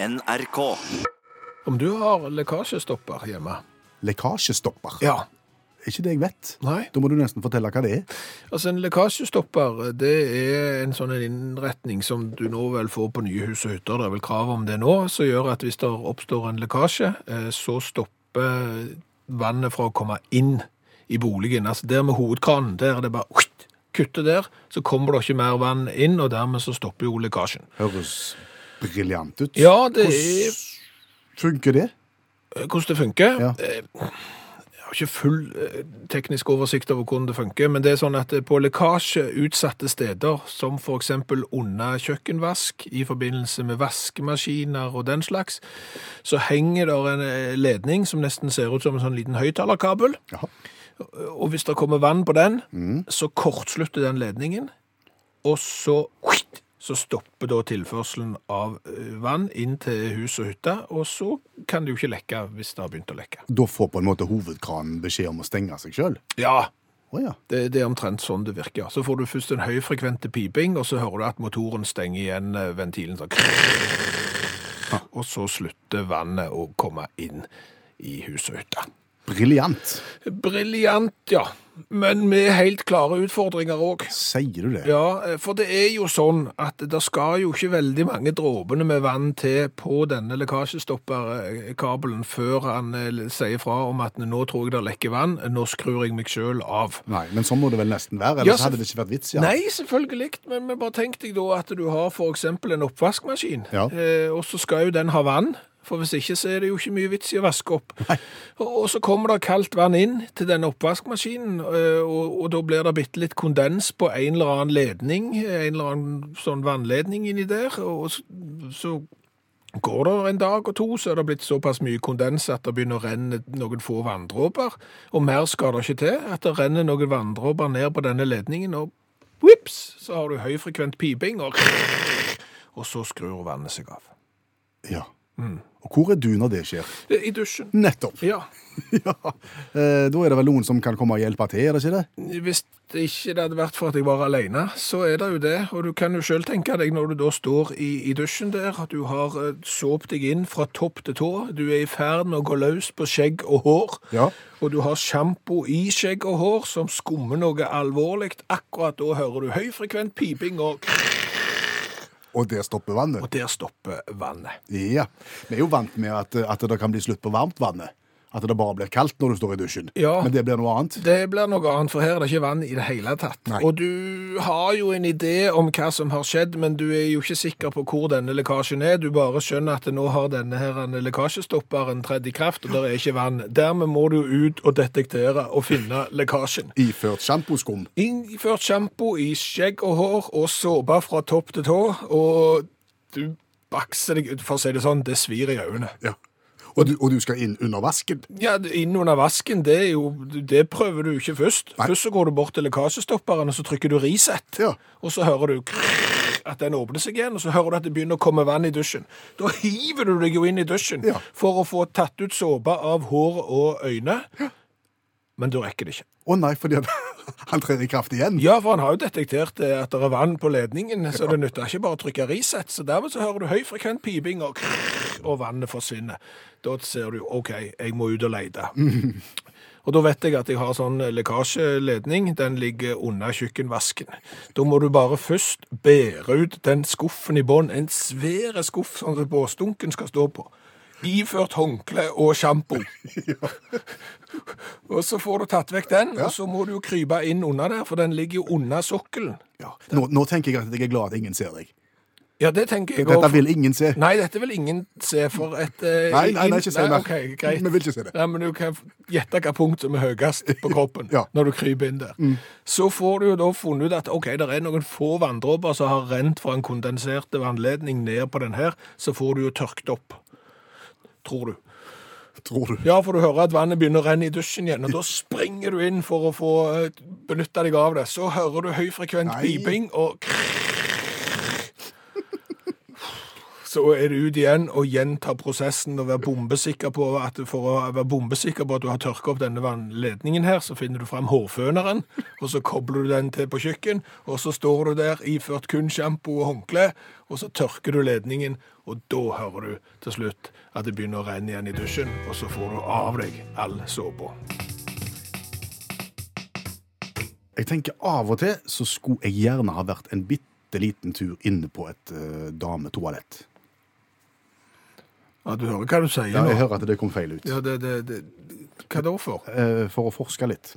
NRK. Om du har lekkasjestopper hjemme? Lekkasjestopper. Ja. Er ikke det jeg vet. Nei. Da må du nesten fortelle hva det er. Altså En lekkasjestopper det er en sånn innretning som du nå vel får på nye hus og hytter. Det er vel krav om det nå, som gjør at hvis det oppstår en lekkasje, eh, så stopper vannet fra å komme inn i boligen. Altså Der med hovedkranen, der er det bare kutte der, så kommer det ikke mer vann inn, og dermed så stopper jo lekkasjen. Høres briljant ut. Ja, det er Hvordan funker det? hvordan det funker. Ja. Eh, Jeg har ikke full eh, teknisk oversikt over hvordan det funker, men det er sånn at på på lekkasjeutsatte steder, som eksempel under kjøkkenvask, i forbindelse med vaskemaskiner og den slags, så henger der en eh, ledning som nesten ser ut som en sånn liten høyttalerkabel. Og hvis det kommer vann på den, så kortslutter den ledningen, og så, så stopper da tilførselen av eh, vann inn til hus og hytte, og så kan det jo ikke lekke hvis det har begynt å lekke. Da får på en måte hovedkranen beskjed om å stenge seg sjøl? Ja, Oh, ja. det, det er omtrent sånn det virker. Så får du først en høyfrekvente piping, og så hører du at motoren stenger igjen eh, ventilen sånn. Og så slutter vannet å komme inn i hus og hytte. Briljant. Briljant, ja. Men med helt klare utfordringer òg. Sier du det? Ja, for det er jo sånn at det skal jo ikke veldig mange dråpene med vann til på denne lekkasjestopperkabelen før han eh, sier fra om at nå tror jeg det lekker vann, nå skrur jeg meg sjøl av. Nei, men sånn må det vel nesten være, Ja, så- hadde det ikke vært vits. Ja. Nei, selvfølgelig, men, men bare tenk deg da at du har for eksempel en oppvaskmaskin, Ja. eh, og så skal jo den ha vann, for hvis ikke så er det jo ikke mye vits i å vaske opp. Og, og så kommer det kaldt vann inn til denne oppvaskmaskinen, eh, og, og da blir det bitte litt kondens på en eller annen ledning, en eller annen sånn vannledning inni der, og så, så Går det en dag og to, så er det blitt såpass mye kondens at det begynner å renne noen få vanndråper. Og mer skal det ikke til. At det renner noen vanndråper ned på denne ledningen, og vips, så har du høyfrekvent piping, og, og så skrur vannet seg av. Ja. Mm. Og hvor er du når det skjer? I dusjen. Nettopp. Ja. ja. Eh, da er det vel noen som kan komme og hjelpe til, er det ikke det? Hvis det ikke hadde vært for at jeg var alene, så er det jo det. Og du kan jo selv tenke deg når du da står i, i dusjen der, at du har eh, såpt deg inn fra topp til tå. Du er i ferd med å gå løs på skjegg og hår. Ja. Og du har sjampo i skjegg og hår som skummer noe alvorlig. Akkurat da hører du høyfrekvent piping, og, Og der stopper vannet. og der stopper vannet. Ja. Vi er jo vant med at, at det kan bli slutt på varmtvannet. At det bare blir kaldt når du står i dusjen. Ja. Men det blir noe annet. Det blir noe annet, for her er det ikke vann i det hele tatt. Nei. Og du har jo en idé om hva som har skjedd, men du er jo ikke sikker på hvor denne lekkasjen er. Du bare skjønner at nå har denne her en lekkasjestopperen tredd i kraft, og det er ikke vann. Dermed må du ut og detektere og finne lekkasjen. Iført sjamposkum. Iført sjampo i skjegg og hår og såpe fra topp til tå, og du bakser deg ut, for å si det sånn, det svir i øynene. Ja. Og du, og du skal inn under vasken. Ja, inn under vasken, det, jo, det prøver du ikke først. Nei. Først så går du bort til lekkasjestopperen, og så trykker du reset. Ja. Og så hører du at den åpner seg igjen, og så hører du at det begynner å komme vann i dusjen. Da hiver du deg jo inn i dusjen Ja. for å få tatt ut såpe av hår og øyne. Men du rekker det ikke. Å nei, fordi han trer i kraft igjen. Ja, for han har jo detektert eh, at det er vann på ledningen, så det nytter ikke bare å trykke reset. Så dermed så hører du høyfrekvent piping, og, og vannet forsvinner. Da ser du OK, jeg må ut og lete. Og da vet jeg at jeg har sånn lekkasjeledning. Den ligger under kjøkkenvasken. Da må du bare først bære ut den skuffen i bånn. En svære skuff sånn at båsdunken skal stå på. Iført håndkle og sjampo. Og så får du tatt vekk den, og så må du jo krype inn under der, for den ligger jo under sokkelen. Ja. Nå, nå tenker jeg at jeg er glad at ingen ser deg. Ja, det tenker jeg Dette også. vil ingen se. Nei, dette vil ingen se for et eh, Nei, nei, nei, ikke si mer. ok, greit. Vi vil ikke se det. Nei, men du kan gjette hvilket punkt som er høyest på kroppen Ja. Mm. når du kryper inn der. Så får du jo da funnet ut at ok, det er noen få vanndråper som har rent fra en kondensert vannledning ned på den her, så får du jo tørkt opp. Tror du. Tror du. Ja, for du hører at vannet begynner å renne i dusjen igjen, og da springer du inn for å få eh, benytte deg av det. Så hører du høyfrekvent Nei. piping, og så er det ut igjen og gjenta prosessen og være bombesikker på at for å være bombesikker på at du har tørka opp denne vannledningen her, så finner du fram hårføneren, og så kobler du den til på kjøkken, og så står du der iført kun sjampo og håndkle, og så tørker du ledningen, og da hører du til slutt at det begynner å renne igjen i dusjen, og så får du av deg all såpa. Jeg tenker Av og til så skulle jeg gjerne ha vært en bitte liten tur inne på et uh, dametoalett. Ja, du hører hva du sier Ja, jeg hører at det kom feil ut. Ja, det, det, det, hva da for? Eh, for å forske litt.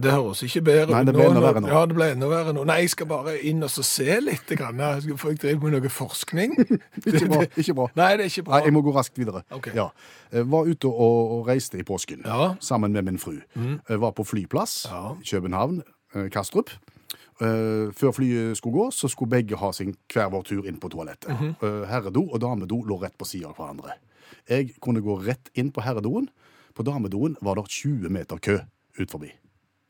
Det høres ikke bedre Nei, ut det ble enda nå. verre nå. Ja, det ble enda verre nå. Nei, jeg skal bare inn og så se litt. Grann. Jeg skal- For jeg driver med noe forskning. Ikke bra. ikke bra. Nei, det er ikke bra. Nei, jeg må gå raskt videre. Ok. Ja. Jeg var ute og, og reiste i påsken Ja. sammen med min fru. Jeg var på flyplass Ja. i København, eh, Kastrup. Eh, Før flyet skulle gå, så skulle begge ha sin hver vår tur inn på toalettet. Eh, Herredo og damedo lå rett på siden av hverandre. Jeg kunne gå rett inn på herredoen. På damedoen var det 20 meter kø ut forbi.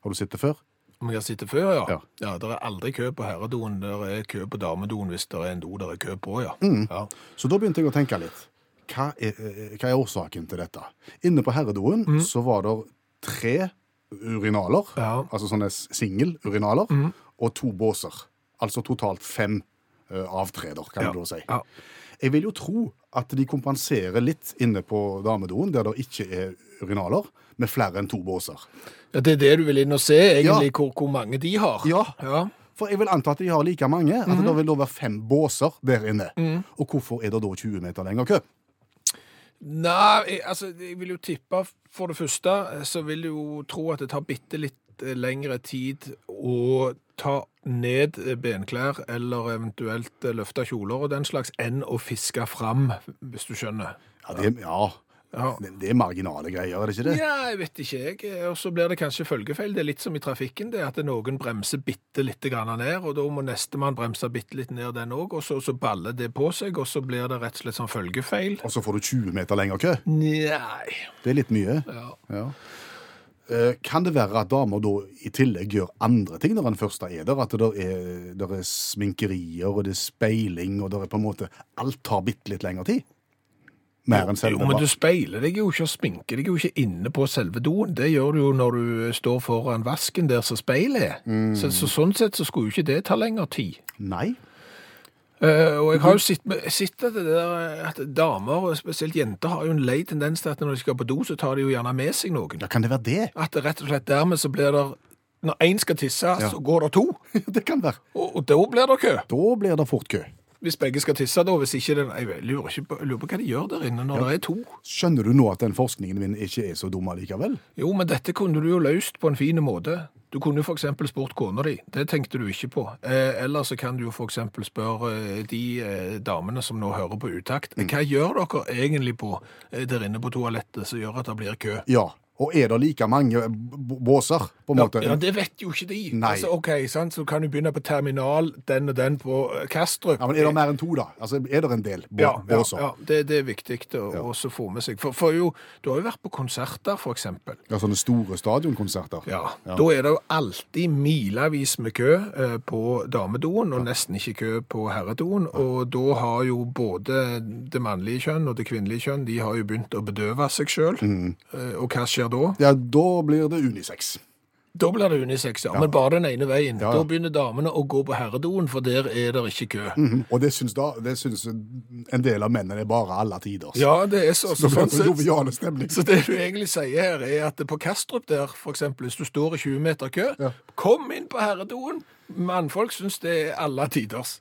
Har du sett det før? Om jeg har sittet før, ja. Ja. ja. Det er aldri kø på herredoen. Det er kø på damedoen hvis det er en do der er kø på, ja. Mm. ja. Så da begynte jeg å tenke litt. Hva er, eh, hva er årsaken til dette? Inne på herredoen så var det tre urinaler, Ja. altså sånne singelurinaler, og to båser. Altså totalt fem uh, avtreder, kan Ja. du da si. Ja. Jeg vil jo tro at de kompenserer litt inne på damedoen, der det ikke er urinaler, med flere enn to båser. Ja, Det er det du vil inn og se, egentlig, hvor, hvor mange de har. Ja. ja. For jeg vil anta at de har like mange, at det vil da være fem båser der inne. Og hvorfor er det da 20 meter lenger kø? Nei, jeg, altså, jeg vil jo tippe For det første eh, så vil jeg jo tro at det tar bitte litt eh, lengre tid å ta ned eh, benklær eller eventuelt løfte kjoler og den slags, enn å fiske fram, hvis du skjønner. Ja, det, ja. Ja. Det, det er marginale greier, er det ikke det? Ja, jeg vet ikke jeg. Og så blir det kanskje følgefeil. Det er litt som i trafikken, det at noen bremser bitte litt grann ned, og da må nestemann bremse bitte litt ned den òg, og så, så baller det på seg, og så blir det rett og slett sånn følgefeil. Og så får du 20 meter lenger kø. Nei. Det er litt mye. Ja. Ja. Eh, Kan det være at damer da i tillegg gjør andre ting når den første er der? At det er, der er sminkerier, og det er speiling, og det er på en måte Alt tar bitte litt lengre tid? Mer enn selve Jo, men du speiler deg jo ikke og sminker deg jo ikke inne på selve doen. Det gjør du jo når du står foran vasken der som speilet er. Mm. Så, så sånn sett så skulle jo ikke det ta lengre tid. Nei. Eh, og jeg har jo sett, sett at, det der, at damer, og spesielt jenter, har jo en lei tendens til at når de skal på do, så tar de jo gjerne med seg noen. Ja, kan det være det? At det rett og slett dermed så blir det Når én skal tisse, så går det to. det kan være. Og, og da blir det kø. Da blir det fort kø. Hvis begge skal tisse, da. Hvis ikke den Jeg lurer, ikke på, lurer på hva de gjør der inne når det er to. Skjønner du nå at den forskningen min ikke er så dum allikevel? Jo, men dette kunne du jo løst på en fin måte. Du kunne jo eksempel spurt kona di. Det tenkte du ikke på. Eh, eller så kan du jo eksempel spørre eh, de eh, damene som nå hører på utakt. Hva gjør dere egentlig på eh, der inne på toalettet som gjør at det blir kø? Ja. Og er det like mange båser, på en Ja, måte? ja, det vet jo ikke de. Nei. Altså, ok, sant? Så kan du begynne på terminal, den og den på eh, Kastrup. Ja, men Er det mer enn to, da? Altså, Er det en del bå Ja, ja, båser? ja det, det er viktig å også få med seg. For, for jo, du har jo vært på konserter, eksempel. Ja, Sånne store stadionkonserter? Ja, Da er det jo alltid milevis med kø eh, på damedoen, og nesten ikke kø på herredoen. Og da har jo både det mannlige kjønn og det kvinnelige kjønn de har jo begynt å bedøve seg sjøl. Og hva skjer da? Ja, da blir det unisex. Da blir det unisex, ja. Men bare den ene veien. Ja, ja. Da begynner damene å gå på herredoen, for der er det ikke kø. Mhm. Og det syns, da, det syns en del av mennene er bare alle tider. Ja, det er så, så sånn sett. Så det du egentlig sier her, er at på Kastrup der, eksempel, hvis du står i 20 meter kø, Ja. kom inn på herredoen. Mannfolk syns det er alle tiders.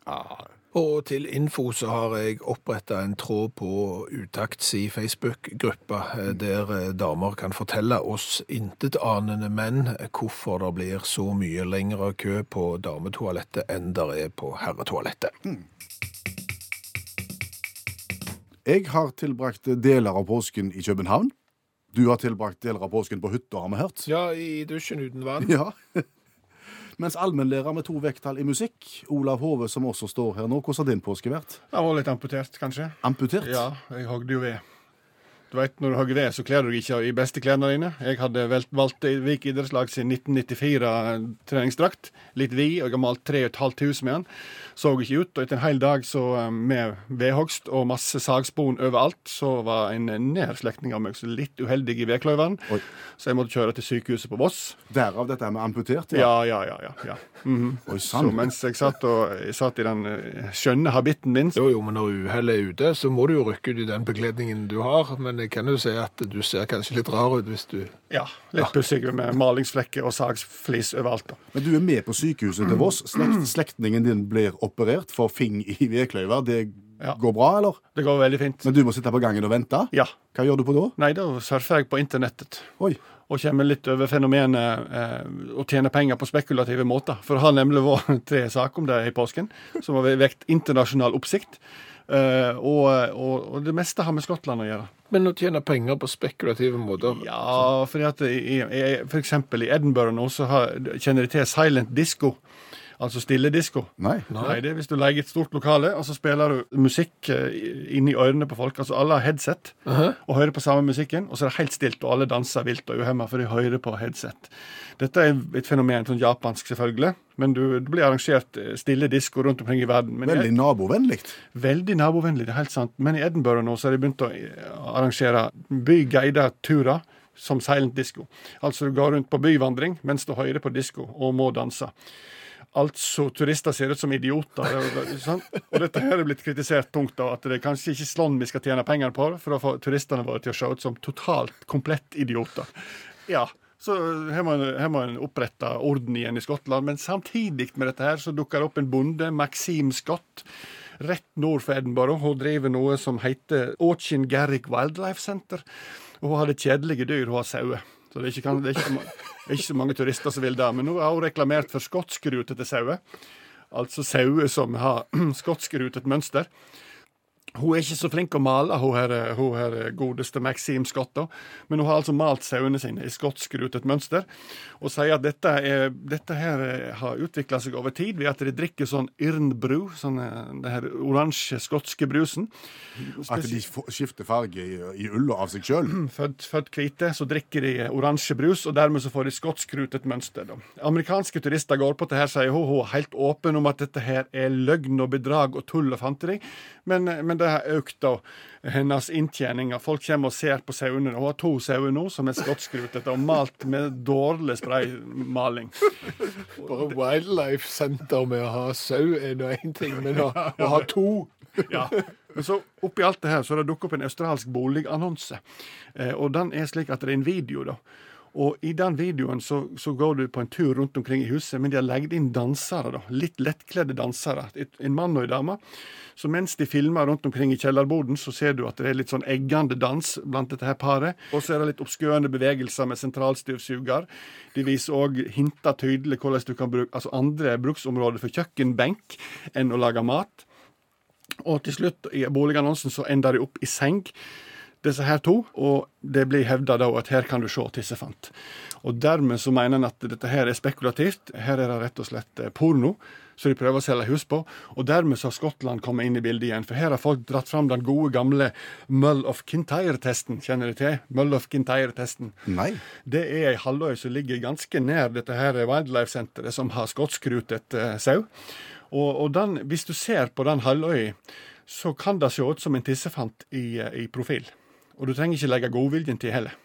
Og til info så har jeg oppretta en tråd på Utakts i Facebook-gruppa, eh, der eh, damer kan fortelle oss intetanende menn hvorfor det blir så mye lengre kø på dametoalettet enn det er på herretoalettet. Jeg har tilbrakt deler av påsken i København. Du har tilbrakt deler av påsken på hytta, har vi hørt. Ja, i dusjen uten vann. Ja. Mens allmennlærer med to vekttall i musikk, Olav Hove, som også står her nå, hvordan har din påske vært? Jeg var litt amputert, kanskje. Amputert? Ja, jeg hogde jo ved. Du vet, Når du har ved, så kler du deg ikke i beste klærne dine. Jeg hadde valgt, Vik idrettslag sin 1994-treningsdrakt. Litt vid, og jeg har malt 3500 med den. Så ikke ut. Og etter en hel dag så eh, med vedhogst og masse sagspon overalt, så var en nær slektning av meg så litt uheldig i vedkløyveren. Så jeg måtte kjøre til sykehuset på Voss. Derav dette med amputert? Ja, ja, ja. ja, ja. Mhm. Oi Så mens jeg satt, og, jeg satt i den eh, skjønne habitten min, så Jo, jo, men når uhellet er ute, så må du jo rykke ut i den bekledningen du har. Men jeg kan jo si at du ser kanskje litt rar ut hvis du ja, litt pussig med malingsflekker og sagsflis overalt. da. Men du er med på sykehuset til Voss. Slekt, slektningen din blir operert for fing i vedkløyver. Det Ja. går bra, eller? Det går veldig fint. Men du må sitte på gangen og vente? Ja. Hva gjør du på da? Nei, da surfer jeg på internettet. Oi. Og kommer litt over fenomenet eh, å tjene penger på spekulative måter. For det har nemlig vært tre saker om det i påsken som har vekt internasjonal oppsikt. Eh, og, og, og det meste har med Skottland å gjøre. Men å tjene penger på spekulative måter Ja, fordi at i, i, for eksempel i Edinburgh nå så har, kjenner de til silent disco. Altså stille disco. Nei. Nei. det er hvis du leier et stort lokale, og så spiller du musikk eh, inni ørene på folk. Altså alle har headset og hører på samme musikken, og så er det helt stilt, og alle danser vilt og uhemma, for de hører på headset. Dette er et fenomen, sånn japansk selvfølgelig, men du, det blir arrangert eh, stille disko rundt omkring i verden. Men Veldig nabovennlig. Veldig nabovennlig, det er helt sant. Men i Edinburgh nå så har de begynt å eh, arrangere byguida turer som silent disco. Altså du går rundt på byvandring mens du hører på disko og må danse. Altså, turister ser ut som idioter. sant? Og dette her er blitt kritisert tungt av at det er kanskje ikke sånn vi skal tjene penger på, for å få turistene våre til å se ut som totalt komplett idioter. Ja, så her må en opprette orden igjen i Skottland. Men samtidig med dette her så dukker det opp en bonde, Maxim Scott, rett nord for Edinburgh. Hun driver noe som heter Auchin Garrick Wildlife Center. Og hun har det kjedelige dyr, hun har sauer. Så det er, ikke, det, er så, det er ikke så mange turister som vil det. Men nå har hun reklamert for skotskrutete sauer. Altså sauer som har skotskrutet mønster. Hun er ikke så flink å male, hun her, hun her godeste Maxime Scott, da. men hun har altså malt sauene sine i skotskrutet mønster, og sier at dette, er, dette her eh, har utvikla seg over tid ved at de drikker sånn Irnbru, sånn eh, den her oransje skotske brusen. At de skifter farge i, i ulla av seg sjøl. Født, født hvite, så drikker de oransje brus, og dermed så får de skotskrutet mønster. Da. Amerikanske turister går på det her, sier hun. Hun er helt åpen om at dette her er løgn og bedrag og tull og fanteri. Men, men det har økt hennes inntjening. Folk kommer og ser på sauene. Hun har to sauer nå som er skotskrutet og malt med dårlig spraymaling. Bare Wildlife Center med å ha sau er nå én ting, men å, å ha to Ja. Men så oppi alt det her så har det dukket opp en australsk boligannonse. Eh, og den er slik at det er en video, da. Og i den videoen så, så går du på en tur rundt omkring i huset, men de har legget inn dansere, da. Litt lettkledde dansere. En mann og en dame. Så mens de filmer rundt omkring i kjellerboden, så ser du at det er litt sånn eggende dans blant dette her paret. Og så er det litt obskøne bevegelser med sentralstøvsuger. De viser òg hinter tydelig hvordan du kan bruke altså andre bruksområder for kjøkkenbenk enn å lage mat. Og til slutt, i boligannonsen, så ender de opp i seng, disse her to. Og det blir hevda da at her kan du se tissefant. Og dermed så mener en at dette her er spekulativt. Her er det rett og slett eh, porno. som de prøver å selge hus på. Og dermed så har Skottland kommet inn i bildet igjen. For her har folk dratt fram den gode, gamle Mull of Kintyre-testen. Kjenner du til? Mull of Kintyre-testen. Nei. Det er ei halvøy som ligger ganske nær dette her Wildlife-senteret, som har skotskrutet eh, sau. Og, og den, hvis du ser på den halvøya, så kan det se ut som en tissefant i, eh, i profil. Og du trenger ikke legge godviljen til heller.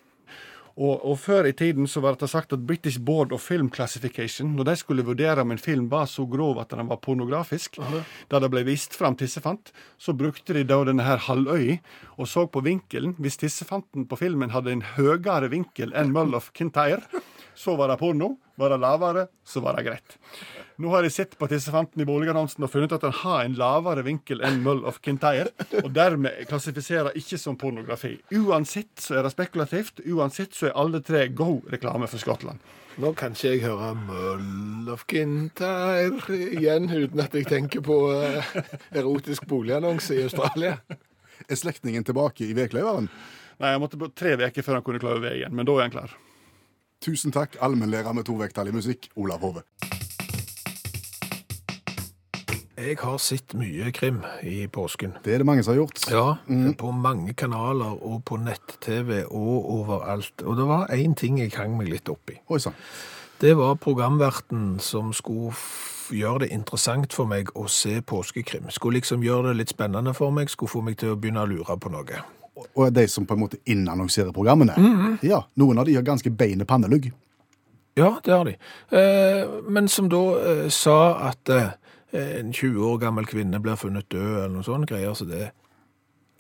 Og, og Før i tiden så var det sagt at British Board of Film Classification, når de skulle vurdere om en film var så grov at den var pornografisk, da det ble vist fram tissefant, så brukte de da denne her halvøya og så på vinkelen. Hvis tissefanten på filmen hadde en høyere vinkel enn Mull of Kintyre, så var det porno. Var det lavere, så var det greit. Nå har jeg sett på tissefanten i boligannonsen og funnet at den har en lavere vinkel enn Mull of Kintyre, og dermed klassifiserer ikke som pornografi. Uansett så er det spekulativt. Uansett så er alle tre god reklame for Skottland. Nå kan ikke jeg høre Mull of Kintyre igjen uten at jeg tenker på eh, erotisk boligannonse i Australia. Er slektningen tilbake i vedkløyveren? Nei, jeg måtte på tre uker før han kunne klare ved igjen, men da er han klar. Tusen takk, allmennlærer med to vekttall i musikk, Olav Hove. Jeg har sett mye krim i påsken. Det er det mange som har gjort. Ja, på mange kanaler og på nett-TV og overalt. Og det var én ting jeg hang meg litt opp i. Oi. Det var programverten som skulle gjøre det interessant for meg å se påskekrim. Skulle liksom gjøre det litt spennende for meg, skulle få meg til å begynne å lure på noe. Og de som på en måte innannonserer programmene. Ja, Noen av de har ganske beine pannelugg. Ja, det har de. Eh, men som da eh, sa at eh, en 20 år gammel kvinne blir funnet død, eller noe sånt greier, så det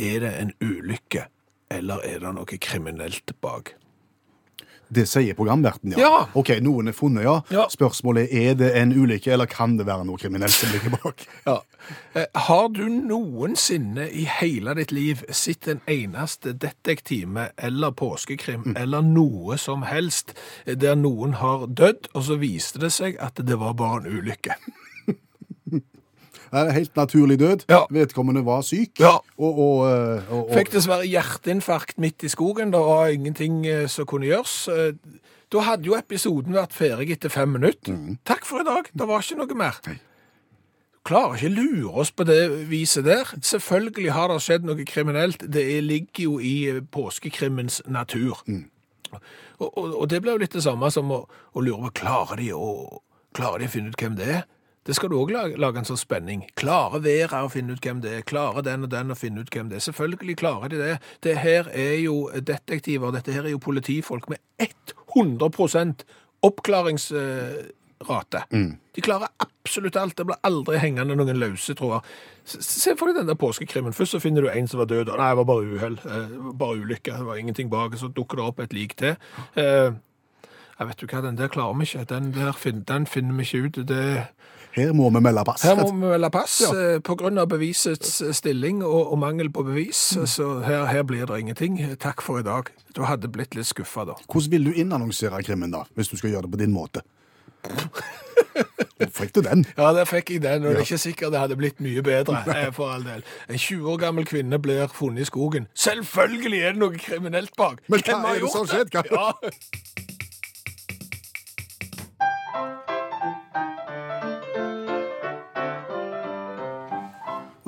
er det en ulykke, eller er det noe kriminelt bak? Det sier programverten, ja. Ja. Ok, noen er funnet, ja. Ja. Spørsmålet er er det en ulykke, eller kan det være noe kriminelt som ligger bak? Ja. Eh, Har du noensinne i hele ditt liv sett en eneste detektime eller påskekrim eller noe som helst eh, der noen har dødd, og så viste det seg at det var bare en ulykke? Helt naturlig død. Ja. Vedkommende var syk. Ja. Og, og, eh, og, og Fikk dessverre hjerteinfarkt midt i skogen. Det var ingenting eh, som kunne gjøres. Eh, Da hadde jo episoden vært ferdig etter fem minutter. Takk for i dag. Det var ikke noe mer. Nei. Klarer ikke lure oss på det viset der. Selvfølgelig har det skjedd noe kriminelt. Det er- ligger jo i påskekrimmens natur. Og, og, og det blir jo litt det samme som å, å lure på klarer de å, klarer de å finne ut hvem det er. Det skal du òg lage, lage en sånn spenning. Klarer Vera å finne ut hvem det er? Klarer den og den å finne ut hvem det er? Selvfølgelig klarer de det. Det her er jo detektiver, dette her er jo politifolk med 100% oppklaringsrate. De klarer absolutt alt. Det blir aldri hengende noen løse tråder. Se for deg den der påskekrimmen. Først så finner du en som var død. Nei, det var bare uhell. eh, Bare ulykke. Det var ingenting bak. Så dukker det opp et lik til. Eh, Jeg vet du hva, den der klarer vi ikke. Den der fin- den finner vi ikke ut. Det, her må vi melde pass. her må vi melde pass Ja. eh, av bevisets eh, stilling og, og mangel på bevis. Mm. Så her, her blir det ingenting. Takk for i dag. Du hadde blitt litt skuffa da. Hvordan vil du innannonsere krimmen, da, hvis du skal gjøre det på din måte? Fikk du den? Ja, der fikk jeg den, og det er ikke sikkert det hadde blitt mye bedre, eh, for all del. En 20 år gammel kvinne blir funnet i skogen. Selvfølgelig er det noe kriminelt bak! Men hva er det som har skjedd? Ja.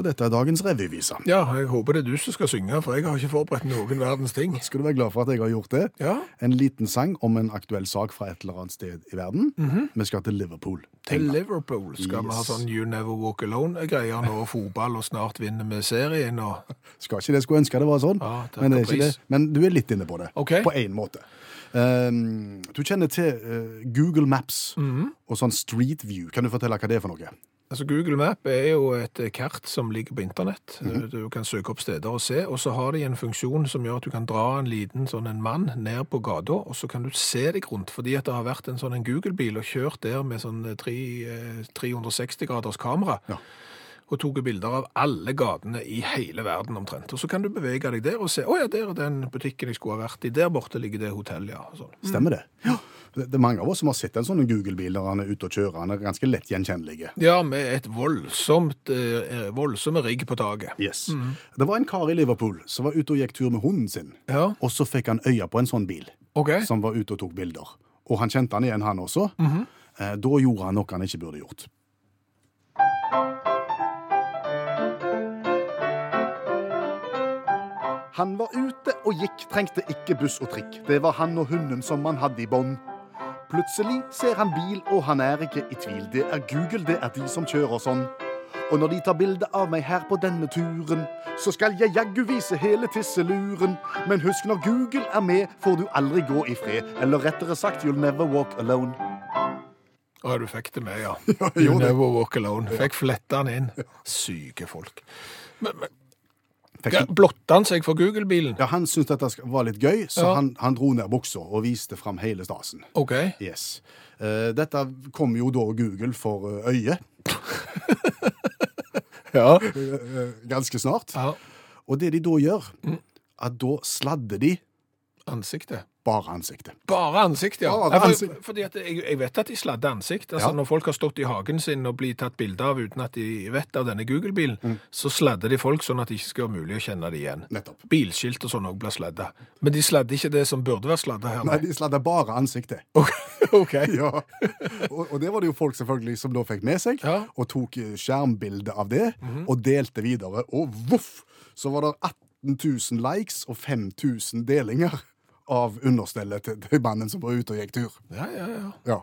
dette er dagens revyvise. ja, jeg håper det er du som skal synge, for jeg har ikke forberedt noen verdens ting. Skal du være glad for at jeg har gjort det? Ja, En liten sang om en aktuell sak fra et eller annet sted i verden. Vi skal til Liverpool. til Liverpool skal vi ha sånn You Never Walk Alone-greier nå, fotball, og snart vinner vi serien, og Skal ikke det skulle ønske det var sånn, Ja, takk men, det det. men du er litt inne på det. Okay. På én måte. Um, du kjenner til uh, Google Maps Mhm. og sånn Street View. Kan du fortelle hva det er for noe? Altså Google Map er jo et eh, kart som ligger på internett. Mhm. Du kan søke opp steder og se, og så har de en funksjon som gjør at du kan dra en liten sånn en mann ned på gata, og så kan du se deg rundt, fordi at det har vært en sånn Google-bil og kjørt der med sånn eh, tre, eh, 360 graders kamera. Ja. Og tok bilder av alle gatene i hele verden omtrent. Og så kan du bevege deg der og se, å ja, der er den butikken jeg skulle ha vært i, der borte ligger det hotellet, ja. Sånn. Stemmer det? Ja. Det er mange av oss som har sett en sånn Google-bil der han er ute og kjører. Han er ganske lett gjenkjennelig. Ja, med et voldsomt, eh, voldsomme rigg på taket. Yes. Det var en kar i Liverpool som var ute og gikk tur med hunden sin. Ja, Og så fikk han øye på en sånn bil okay. som var ute og tok bilder. Og han kjente han igjen, han også. Eh, Da gjorde han noe han ikke burde gjort. Han var ute og gikk, trengte ikke buss og trikk. Det var han og hunden som han hadde i bånd. Plutselig ser han bil, og han er ikke i tvil. Det er Google, det er de som kjører sånn. Og når de tar bilde av meg her på denne turen, så skal jeg jaggu vise hele tisseluren. Men husk, når Google er med, får du aldri gå i fred. Eller rettere sagt, you'll never walk alone. Å, du fikk det med, ja. You'll You never walk alone. Fikk fletta den inn. Syke folk. Men, men Fikk blotta han seg for Google-bilen? Ja, Han syntes dette var litt gøy, så Ja. han, han dro ned buksa og viste fram hele stasen. OK. Yes. Uh, dette kom jo da Google for eh, øye Ja. eh, ganske snart. ja. Og det de da gjør, at da sladder de Ansiktet. bare ansiktet. Bare ansiktet, ja. Bare Ja, for, fordi at jeg, jeg vet at de sladder ansikt. Altså Ja. Når folk har stått i hagen sin og blir tatt bilde av uten at de vet av denne Google-bilen, Mm. så sladder de folk sånn at det ikke skal være mulig å kjenne det igjen. Nettopp. Bilskilt og sånn òg blir sladda. Men de sladder ikke det som burde være sladda her. Nei, de sladder bare ansiktet. Ok. Ja. Og, og det var det jo folk selvfølgelig som da fikk med seg, Ja. og tok eh, skjermbilde av det, og delte videre. Og voff! Så var det 18 000 likes og 5000 delinger av understellet til, til mannen som var ute og gikk tur. Ja, ja, ja. Ja.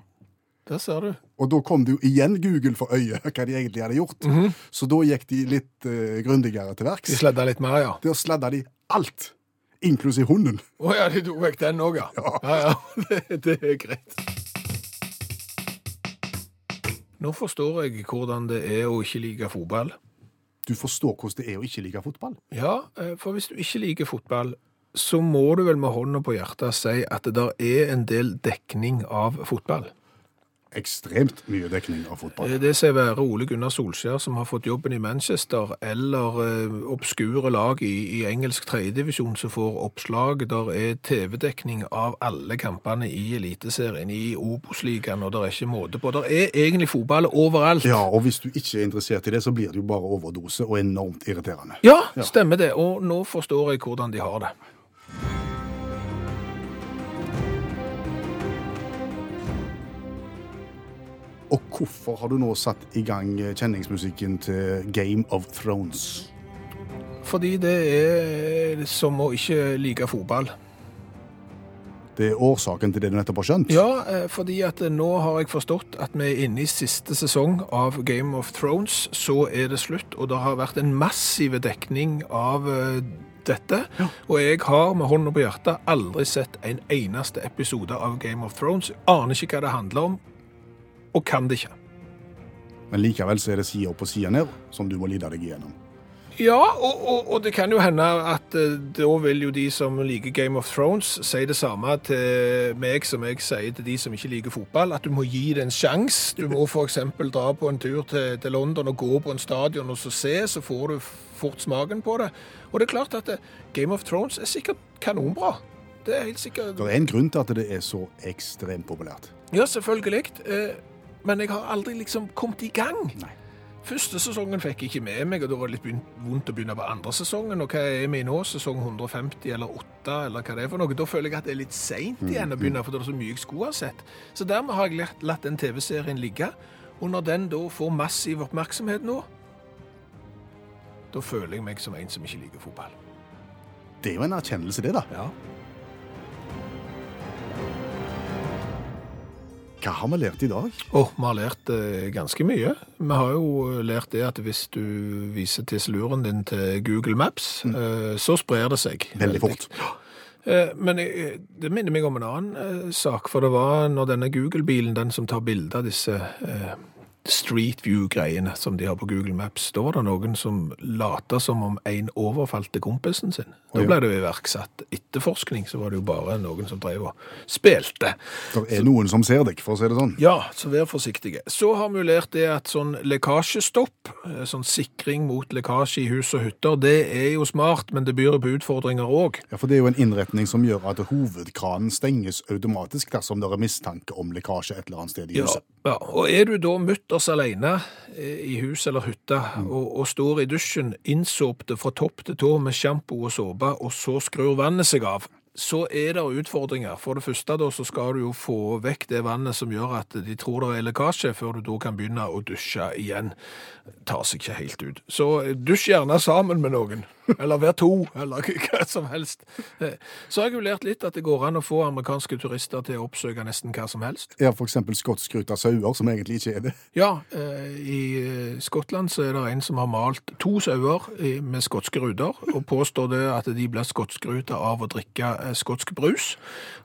Det ser du. Og da kom det jo igjen Google for øye hva de egentlig hadde gjort. Så da gikk de litt uh, grundigere til De sladda litt mer, ja. Der sladda de alt, inklusiv hunden. Å ja, de tok vekk den òg, ja. Ja, ja. Det, det er greit. Nå forstår jeg hvordan det er å ikke like fotball. Du forstår hvordan det er å ikke like fotball. Ja, eh, for hvis du ikke liker fotball, så må du vel med hånda på hjertet si at det der er en del dekning av fotball. Ekstremt mye dekning av fotball. Eh, Det sier være Ole Gunnar Solskjær som har fått jobben i Manchester, eller eh, obskure lag i, i engelsk tredjedivisjon som får oppslag. Der er TV-dekning av alle kampene i Eliteserien, i Obos-ligaen, og det er ikke måte på. Der er egentlig fotball overalt. Ja, og hvis du ikke er interessert i det, så blir det jo bare overdose og enormt irriterende. Ja, stemmer det. Og nå forstår jeg hvordan de har det. Og hvorfor har du nå satt i gang eh, kjenningsmusikken til Game of Thrones? Fordi det er som å ikke like fotball. Det er årsaken til det du nettopp har skjønt? Ja, eh, fordi at eh, nå har jeg forstått at vi er inne i siste sesong av Game of Thrones. Så er det slutt, og det har vært en massiv dekning av dette. dette. Og jeg har med hånda på hjertet aldri sett en eneste episode av Game of Thrones. Aner ikke hva det handler om, og kan det ikke. Men likevel så er det side opp og side ned som du må lide deg igjennom. Ja, og, og, og det kan jo hende at eh, da vil jo de som liker Game of Thrones si det samme til meg som jeg sier til de som ikke liker fotball, at du må gi det en sjanse. Du må f.eks. dra på en tur til, til London og gå på en stadion og så se, så får du fort smaken på det. Og det er klart at eh, Game of Thrones er sikkert kanonbra. Det er helt sikkert Det er en grunn til at det er så ekstremt populært. Ja, selvfølgelig. Eh, Men jeg har aldri liksom kommet i gang. Nei. Første sesongen fikk jeg ikke med meg, og da var det litt vondt å begynne på andre sesongen. Og hva er vi nå? Sesong 150 eller 8, eller hva det er for noe? Da føler jeg at det er litt seint igjen å begynne, for det er så mye jeg skulle ha sett. Så dermed har jeg latt, latt den TV-serien ligge. Og når den da får massiv oppmerksomhet nå, da føler jeg meg som en som ikke liker fotball. Det er jo en erkjennelse, det, da. Ja. Hva har vi lært i dag? Oh, vi har lært eh, ganske mye. Vi har jo lært det at hvis du viser tisseluren din til Google Maps, eh, så sprer det seg. Veldig fort. Eh, Men eh, det minner meg om en annen eh, sak, for det var når denne Google-bilen, den som tar bilder av disse Street View-greiene som de har på Google Maps, da var det noen som lata som om en overfalte kompisen sin. Da ble det jo iverksatt etterforskning, så var det jo bare noen som drev og spilte. Det er noen som ser deg, for å si det sånn. Ja, så vær forsiktige. Så har vi lært det at sånn lekkasjestopp, eh, sånn sikring mot lekkasje i hus og hytter, det er jo smart, men det byr på utfordringer òg. Ja, For det er jo en innretning som gjør at hovedkranen stenges automatisk dersom det er mistanke om lekkasje et eller annet sted i huset. ja, og er du da mutters alene eh, i hus eller hytte, og, og står i dusjen innsåpte fra topp til tå med sjampo og såpe, og så skrur vannet seg av, så er det utfordringer. For det første da, så skal du jo få vekk det vannet som gjør at de tror det er lekkasje, før du da kan begynne å dusje igjen. Tar seg ikke helt ut. Så eh, dusj gjerne sammen med noen. Eller hver to, eller hva som helst. Eh, Så har jeg jo lært litt at det går an å få amerikanske turister til å oppsøke nesten hva som helst. Ja, eksempel skotsskruta sauer, som egentlig ikke er det. Ja, eh, i eh, Skottland så er det en som har malt to sauer med skotske ruter, og påstår det at de blir skotskruta av å drikke skotsk brus.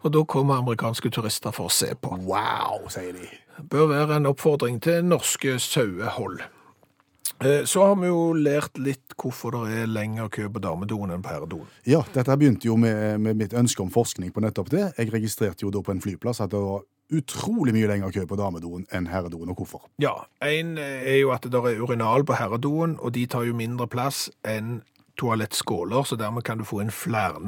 Og da kommer amerikanske turister for å se på. Wow, sier de. Bør være en oppfordring til norske sauehold. Eh, Så har vi jo lært litt hvorfor det er lengre kø på damedoen enn på herredoen. Ja, dette begynte jo med, med mitt ønske om forskning på nettopp det. Jeg registrerte jo da på en flyplass at det var utrolig mye lengre kø på damedoen enn herredoen, og hvorfor? Ja, en eh, er jo at det der er urinal på herredoen, og de tar jo mindre plass enn toalettskåler, så dermed kan du få inn flere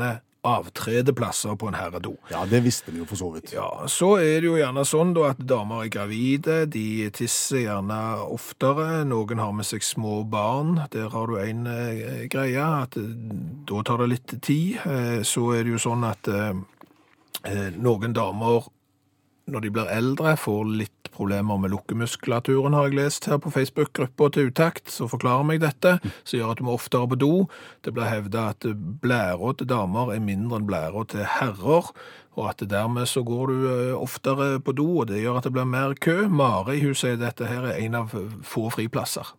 avtredeplasser på en herredo. Ja, det visste vi jo for så vidt. Ja, så er det jo gjerne sånn da at damer er gravide, de tisser gjerne oftere, noen har med seg små barn, der har du en eh, greie, at eh, da tar det litt tid. Eh, så er det jo sånn at eh, eh, noen damer når de blir eldre, får litt problemer med lukkemuskulaturen, har jeg lest her på Facebook-gruppa til Utakt, så forklarer meg dette, som gjør at du må oftere på do. Det blir hevda at blæra til damer er mindre enn blæra til herrer, og at dermed så går du eh, oftere på do, og det gjør at det blir mer kø. Mari hun sier dette her er en av få friplasser.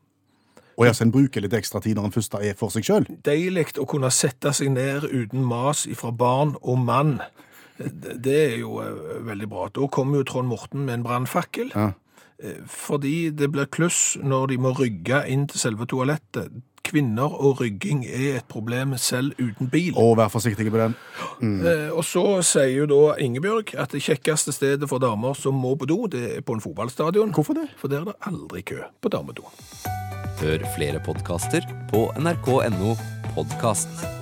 Og ja, så en bruker litt ekstra tid når en først er for seg sjøl. Deilig å kunne sette seg ned uten mas fra barn og mann. Det er jo eh, veldig bra. Da kommer jo Trond Morten med en brannfakkel. Ja. Eh, Fordi det blir kluss når de må rygge inn til selve toalettet. Kvinner og rygging er et problem selv uten bil. Og vær forsiktig på den. Mm. Og så sier jo da Ingebjørg at det kjekkeste stedet for damer som må på do, det er på en fotballstadion. Hvorfor det? For der er det aldri kø på damedoen. Hør flere podkaster på nrk.no podkast.